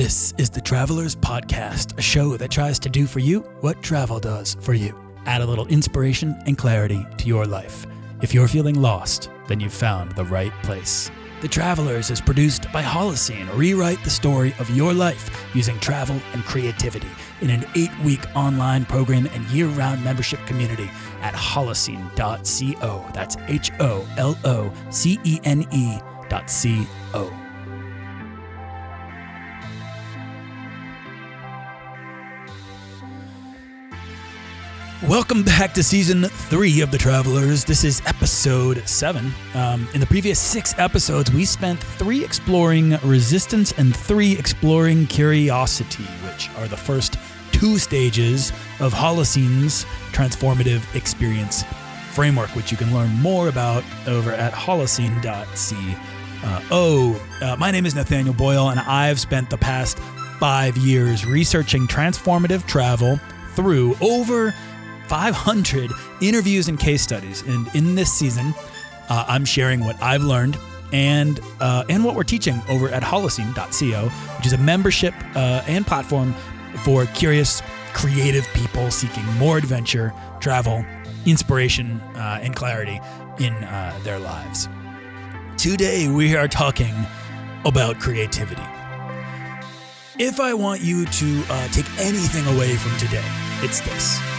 This is the Travelers Podcast, a show that tries to do for you what travel does for you. Add a little inspiration and clarity to your life. If you're feeling lost, then you've found the right place. The Travelers is produced by Holocene. Rewrite the story of your life using travel and creativity in an eight week online program and year round membership community at holocene.co. That's H O L O C E N E dot C O. Welcome back to season three of The Travelers. This is episode seven. Um, in the previous six episodes, we spent three exploring resistance and three exploring curiosity, which are the first two stages of Holocene's transformative experience framework, which you can learn more about over at holocene.co. Uh, oh, uh, my name is Nathaniel Boyle, and I've spent the past five years researching transformative travel through over 500 interviews and case studies. And in this season, uh, I'm sharing what I've learned and uh, and what we're teaching over at holocene.co, which is a membership uh, and platform for curious, creative people seeking more adventure, travel, inspiration, uh, and clarity in uh, their lives. Today, we are talking about creativity. If I want you to uh, take anything away from today, it's this.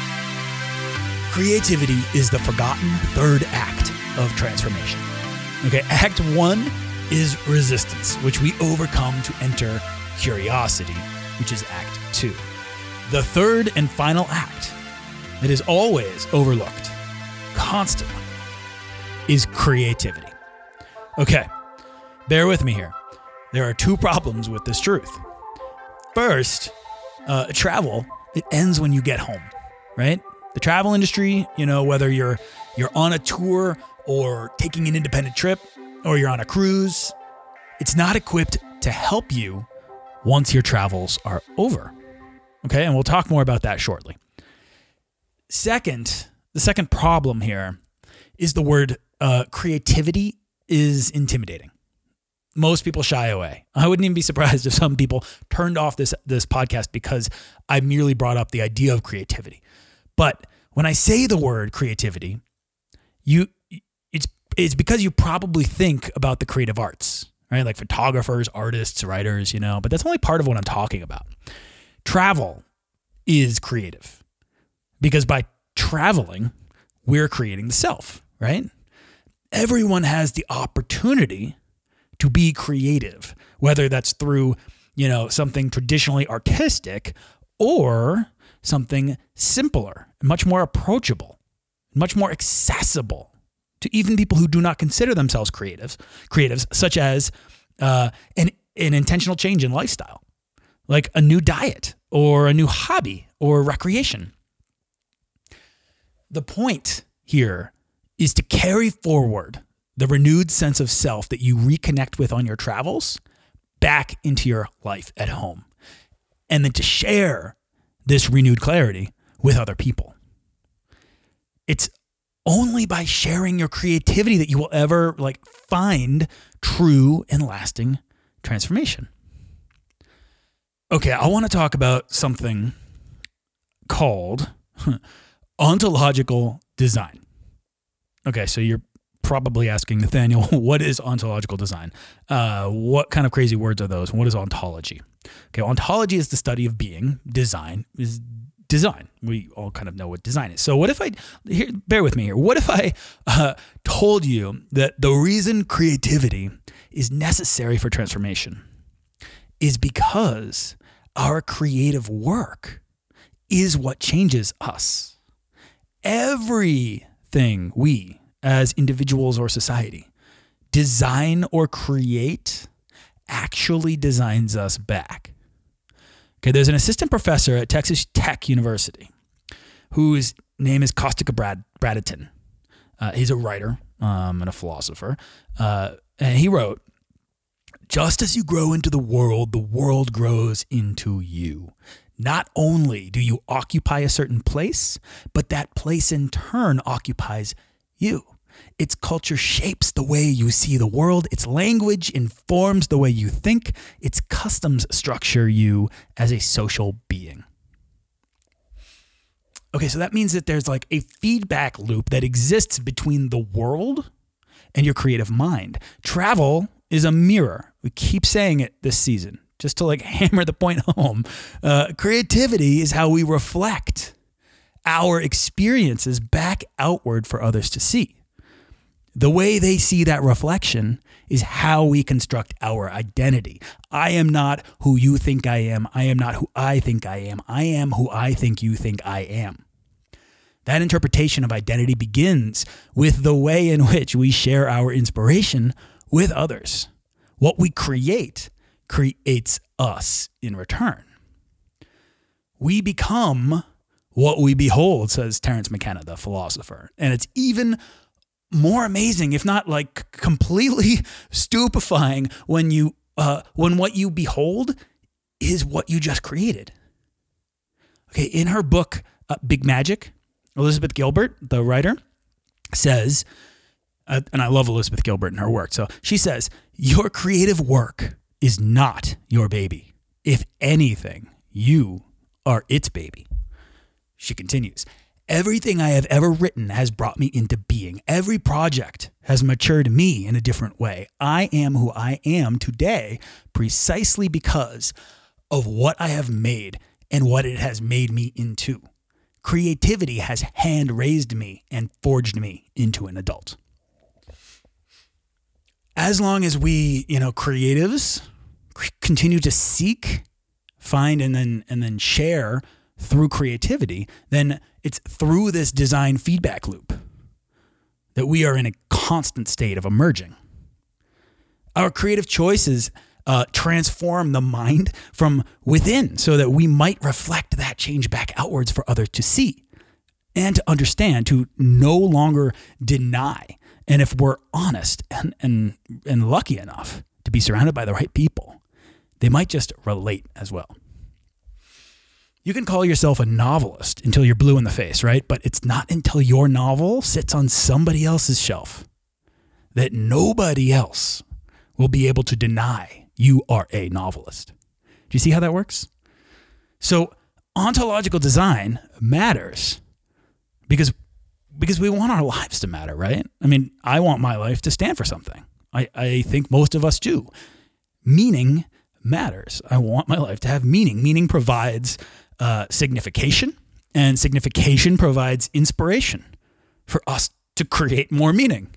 Creativity is the forgotten third act of transformation. Okay, act one is resistance, which we overcome to enter curiosity, which is act two. The third and final act that is always overlooked, constantly, is creativity. Okay, bear with me here. There are two problems with this truth. First, uh, travel, it ends when you get home, right? The travel industry, you know, whether you're you're on a tour or taking an independent trip or you're on a cruise, it's not equipped to help you once your travels are over. Okay, and we'll talk more about that shortly. Second, the second problem here is the word uh, creativity is intimidating. Most people shy away. I wouldn't even be surprised if some people turned off this this podcast because I merely brought up the idea of creativity. But when I say the word creativity, you it's it's because you probably think about the creative arts, right? Like photographers, artists, writers, you know, but that's only part of what I'm talking about. Travel is creative because by traveling, we're creating the self, right? Everyone has the opportunity to be creative, whether that's through, you know, something traditionally artistic or something simpler, much more approachable, much more accessible to even people who do not consider themselves creatives, creatives such as uh, an, an intentional change in lifestyle, like a new diet or a new hobby or recreation. The point here is to carry forward the renewed sense of self that you reconnect with on your travels back into your life at home. And then to share this renewed clarity with other people. It's only by sharing your creativity that you will ever like find true and lasting transformation. Okay, I want to talk about something called ontological design. Okay, so you're probably asking Nathaniel, what is ontological design? Uh, what kind of crazy words are those? What is ontology? Okay, ontology is the study of being. Design is design. We all kind of know what design is. So, what if I here? Bear with me here. What if I uh, told you that the reason creativity is necessary for transformation is because our creative work is what changes us. Everything we as individuals or society design or create actually designs us back. Okay, there's an assistant professor at Texas Tech University whose name is Costa Brad, Bradatan. Uh, he's a writer um, and a philosopher. Uh, and he wrote, just as you grow into the world, the world grows into you. Not only do you occupy a certain place, but that place in turn occupies you. Its culture shapes the way you see the world. Its language informs the way you think. Its customs structure you as a social being. Okay, so that means that there's like a feedback loop that exists between the world and your creative mind. Travel is a mirror. We keep saying it this season just to like hammer the point home. Uh, creativity is how we reflect our experiences back outward for others to see. The way they see that reflection is how we construct our identity. I am not who you think I am. I am not who I think I am. I am who I think you think I am. That interpretation of identity begins with the way in which we share our inspiration with others. What we create creates us in return. We become what we behold, says Terence McKenna, the philosopher. And it's even more amazing, if not like completely stupefying, when you uh, when what you behold is what you just created. Okay, in her book uh, Big Magic, Elizabeth Gilbert, the writer, says, uh, and I love Elizabeth Gilbert and her work. So she says, Your creative work is not your baby. If anything, you are its baby. She continues, Everything I have ever written has brought me into being. Every project has matured me in a different way. I am who I am today precisely because of what I have made and what it has made me into. Creativity has hand raised me and forged me into an adult. As long as we, you know, creatives continue to seek, find, and then and then share through creativity, then it's through this design feedback loop that we are in a constant state of emerging. Our creative choices uh, transform the mind from within so that we might reflect that change back outwards for others to see and to understand, to no longer deny. And if we're honest and, and, and lucky enough to be surrounded by the right people, they might just relate as well. You can call yourself a novelist until you're blue in the face, right? But it's not until your novel sits on somebody else's shelf that nobody else will be able to deny you are a novelist. Do you see how that works? So, ontological design matters because because we want our lives to matter, right? I mean, I want my life to stand for something. I, I think most of us do. Meaning matters. I want my life to have meaning. Meaning provides uh, signification, and signification provides inspiration for us to create more meaning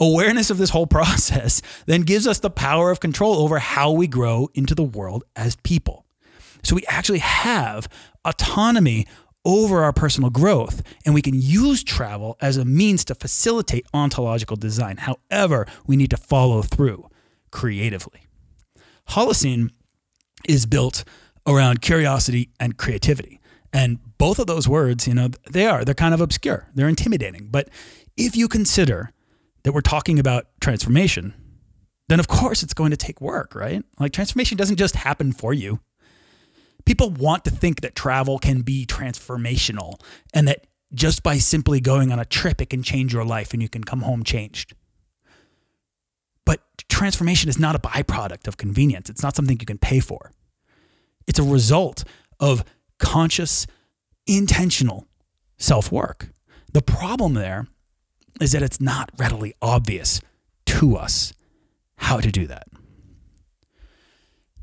awareness of this whole process then gives us the power of control over how we grow into the world as people. So we actually have autonomy over our personal growth, and we can use travel as a means to facilitate ontological design. However, we need to follow through creatively. Holocene is built around curiosity and creativity. And both of those words, you know, they are, they're kind of obscure, they're intimidating. But if you consider that we're talking about transformation, then of course it's going to take work, right? Like transformation doesn't just happen for you. People want to think that travel can be transformational and that just by simply going on a trip, it can change your life and you can come home changed. But transformation is not a byproduct of convenience. It's not something you can pay for. It's a result of conscious, intentional self work. The problem there is that it's not readily obvious to us how to do that.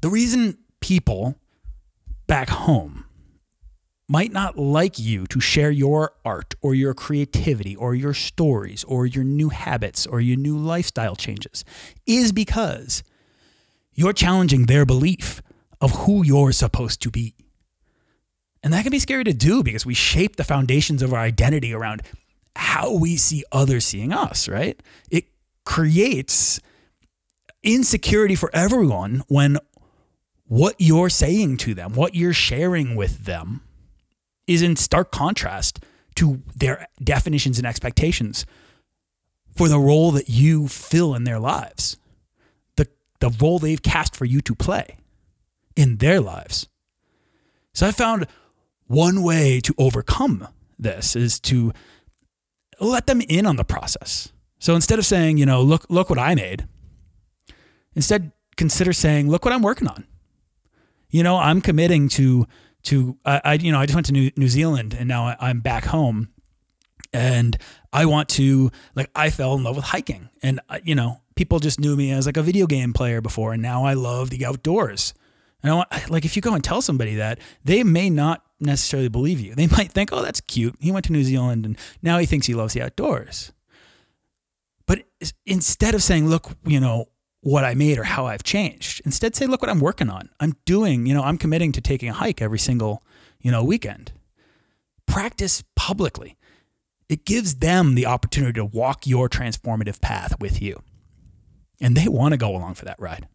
The reason people back home might not like you to share your art or your creativity or your stories or your new habits or your new lifestyle changes is because you're challenging their belief of who you're supposed to be. And that can be scary to do because we shape the foundations of our identity around how we see others seeing us, right? It creates insecurity for everyone when what you're saying to them, what you're sharing with them, is in stark contrast to their definitions and expectations for the role that you fill in their lives, the, the role they've cast for you to play in their lives. So I found one way to overcome this is to let them in on the process. So instead of saying, you know, look, look what I made, instead consider saying, look what I'm working on. You know, I'm committing to, to, I, I you know, I just went to New, New Zealand and now I, I'm back home and I want to, like, I fell in love with hiking and, uh, you know, people just knew me as like a video game player before and now I love the outdoors. And I want, like, if you go and tell somebody that, they may not necessarily believe you. They might think, oh, that's cute. He went to New Zealand and now he thinks he loves the outdoors. But instead of saying, look, you know, what I made or how I've changed, instead say, look what I'm working on. I'm doing, you know, I'm committing to taking a hike every single, you know, weekend. Practice publicly. It gives them the opportunity to walk your transformative path with you. And they want to go along for that ride.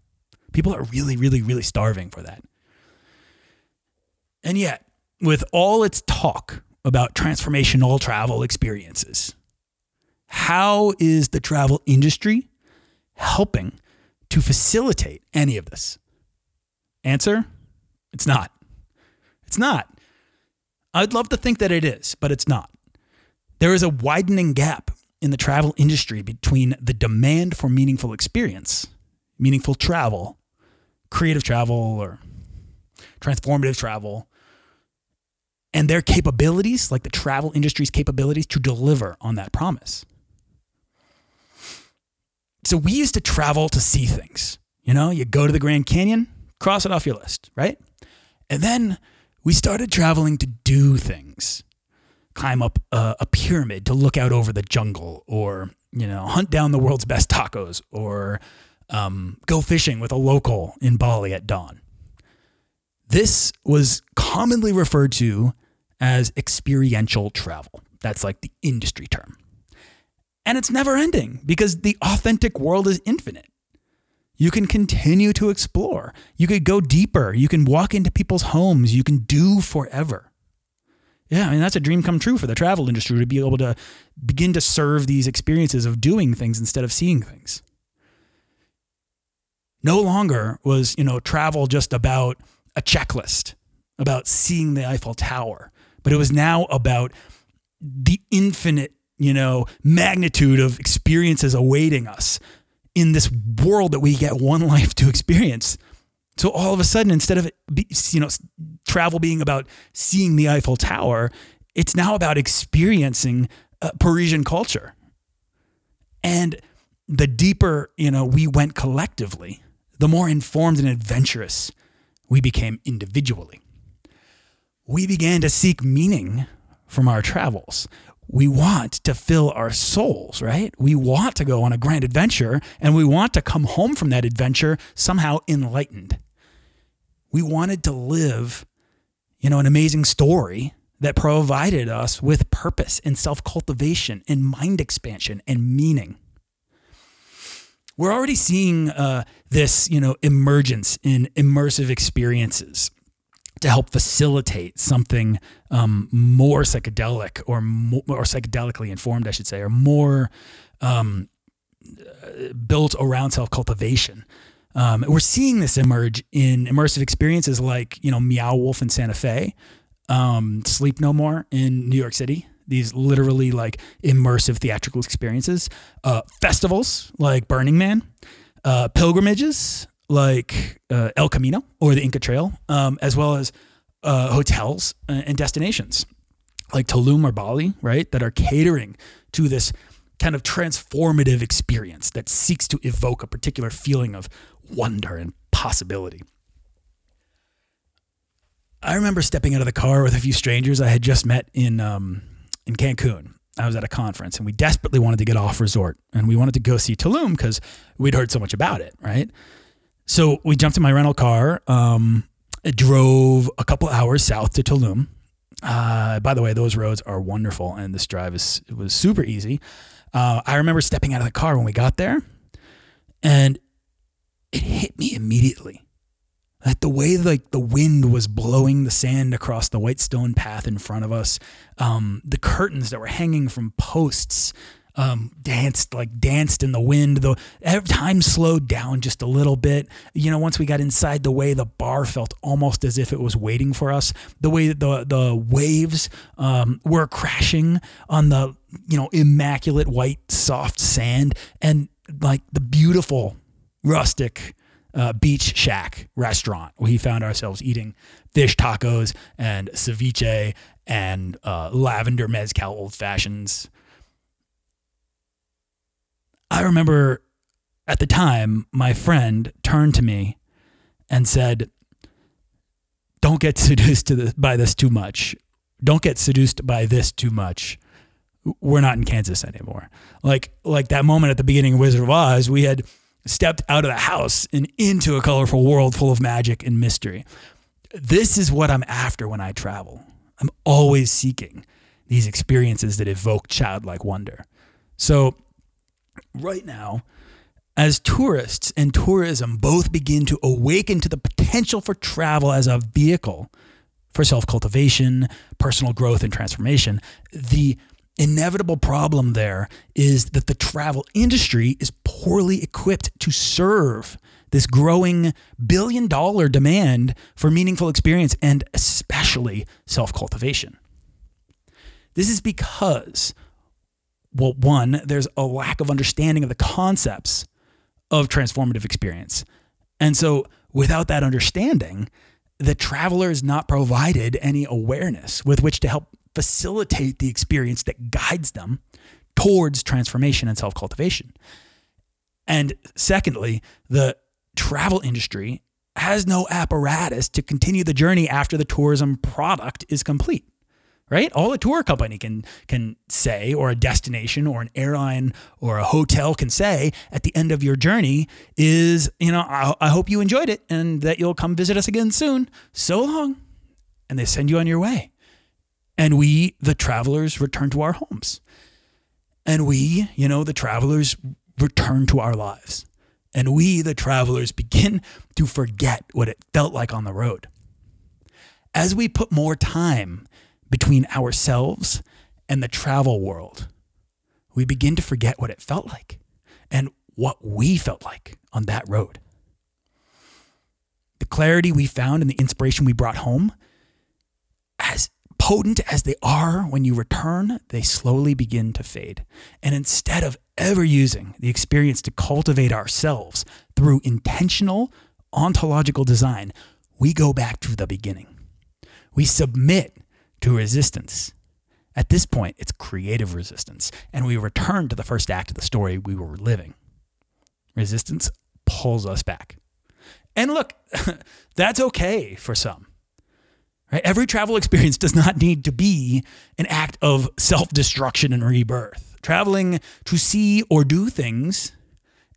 People are really, really, really starving for that. And yet, with all its talk about transformational travel experiences, how is the travel industry helping to facilitate any of this? Answer it's not. It's not. I'd love to think that it is, but it's not. There is a widening gap in the travel industry between the demand for meaningful experience, meaningful travel, creative travel, or transformative travel, and their capabilities, like the travel industry's capabilities to deliver on that promise. So we used to travel to see things. You know, you go to the Grand Canyon, cross it off your list, right? And then we started traveling to do things. Climb up a, a pyramid to look out over the jungle, or, you know, hunt down the world's best tacos, or um, go fishing with a local in Bali at dawn. This was commonly referred to as experiential travel. That's like the industry term. And it's never ending because the authentic world is infinite. You can continue to explore. You could go deeper. You can walk into people's homes. You can do forever. Yeah, I mean, that's a dream come true for the travel industry to be able to begin to serve these experiences of doing things instead of seeing things. No longer was, you know, travel just about a checklist, about seeing the Eiffel Tower, but it was now about the infinite you know, magnitude of experiences awaiting us in this world that we get one life to experience. So all of a sudden, instead of you know travel being about seeing the Eiffel Tower, it's now about experiencing uh, Parisian culture. And the deeper you know we went collectively, the more informed and adventurous we became individually. We began to seek meaning from our travels we want to fill our souls, right? We want to go on a grand adventure and we want to come home from that adventure somehow enlightened. We wanted to live, you know, an amazing story that provided us with purpose and self cultivation and mind expansion and meaning. We're already seeing uh, this, you know, emergence in immersive experiences to help facilitate something um, more psychedelic or more or psychedelically informed, I should say, or more um, built around self cultivation. Um, we're seeing this emerge in immersive experiences like you know Meow Wolf in Santa Fe, um, Sleep No More in New York City. These literally like immersive theatrical experiences, uh, festivals like Burning Man, uh, pilgrimages like uh, El Camino or the Inca Trail, um, as well as uh, hotels and destinations. Like Tulum or Bali, right, that are catering to this kind of transformative experience that seeks to evoke a particular feeling of wonder and possibility. I remember stepping out of the car with a few strangers I had just met in um, in Cancun. I was at a conference and we desperately wanted to get off resort and we wanted to go see Tulum because we'd heard so much about it, right? So we jumped in my rental car, um, drove a couple hours south to Tulum. Uh, by the way, those roads are wonderful, and this drive is it was super easy. Uh, I remember stepping out of the car when we got there, and it hit me immediately that the way like the wind was blowing the sand across the white stone path in front of us, um, the curtains that were hanging from posts um, danced like danced in the wind. The time slowed down just a little bit. You know, once we got inside the way, the bar felt almost as if it was waiting for us. The way that the the waves um, were crashing on the you know immaculate white soft sand and like the beautiful rustic uh, beach shack restaurant. We found ourselves eating fish tacos and ceviche and uh, lavender mezcal old fashions. I remember at the time, my friend turned to me and said, Don't get seduced by this too much. Don't get seduced by this too much. We're not in Kansas anymore. Like like that moment at the beginning of Wizard of Oz, we had stepped out of the house and into a colorful world full of magic and mystery. This is what I'm after when I travel. I'm always seeking these experiences that evoke childlike wonder. So right now, as tourists and tourism both begin to awaken to the potential for travel as a vehicle for self cultivation, personal growth, and transformation, the inevitable problem there is that the travel industry is poorly equipped to serve this growing billion dollar demand for meaningful experience and especially self cultivation. This is because well, one, there's a lack of understanding of the concepts of transformative experience. And so, without that understanding, the traveler is not provided any awareness with which to help facilitate the experience that guides them towards transformation and self cultivation. And secondly, the travel industry has no apparatus to continue the journey after the tourism product is complete right? All a tour company can can say, or a destination, or an airline, or a hotel can say at the end of your journey is, you know, I, I hope you enjoyed it and that you'll come visit us again soon. So long, and they send you on your way. And we, the travelers, return to our homes. And we, you know, the travelers return to our lives. And we, the travelers, begin to forget what it felt like on the road. As we put more time between ourselves and the travel world, we begin to forget what it felt like and what we felt like on that road. The clarity we found and the inspiration we brought home, potent as they are when you return, they slowly begin to fade. And instead of ever using the experience to cultivate ourselves through intentional ontological design, we go back to the beginning. We submit to resistance. At this point, it's creative resistance, and we return to the first act of the story we were living. Resistance pulls us back. And look, that's okay for some. Right? Every travel experience does not need to be an act of self destruction and rebirth. Traveling to see or do things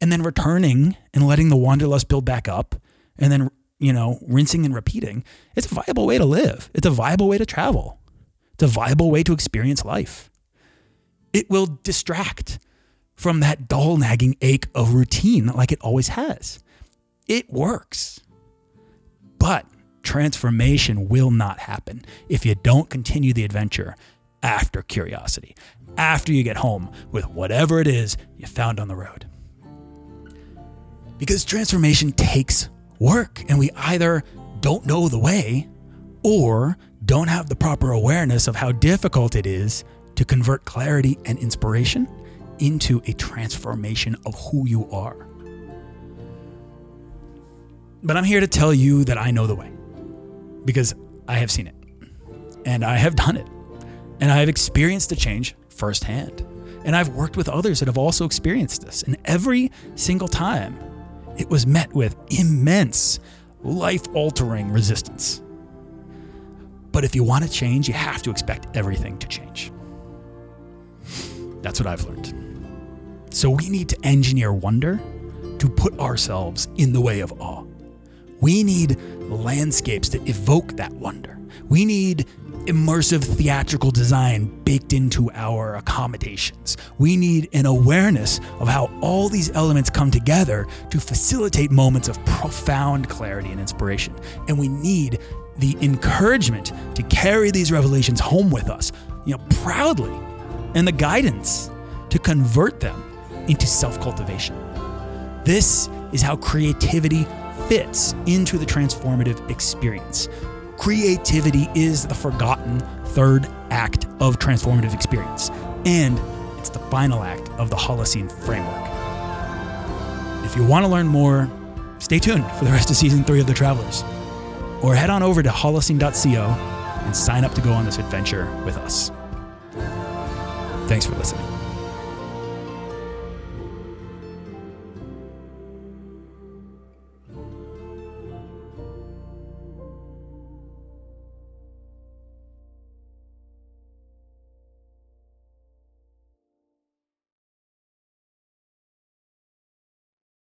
and then returning and letting the wanderlust build back up and then you know, rinsing and repeating, it's a viable way to live. It's a viable way to travel. It's a viable way to experience life. It will distract from that dull, nagging ache of routine like it always has. It works. But transformation will not happen if you don't continue the adventure after curiosity, after you get home with whatever it is you found on the road. Because transformation takes work and we either don't know the way or don't have the proper awareness of how difficult it is to convert clarity and inspiration into a transformation of who you are. But I'm here to tell you that I know the way because I have seen it and I have done it and I have experienced the change firsthand. And I've worked with others that have also experienced this. And every single time it was met with immense, life altering resistance. But if you want to change, you have to expect everything to change. That's what I've learned. So we need to engineer wonder to put ourselves in the way of awe. We need landscapes that evoke that wonder. We need immersive theatrical design baked into our accommodations. We need an awareness of how all these elements come together to facilitate moments of profound clarity and inspiration. And we need the encouragement to carry these revelations home with us, you know, proudly, and the guidance to convert them into self cultivation. This is how creativity fits into the transformative experience. Creativity is the forgotten third act of transformative experience, and it's the final act of the Holocene framework. If you want to learn more, stay tuned for the rest of season three of The Travelers, or head on over to holocene.co and sign up to go on this adventure with us. Thanks for listening.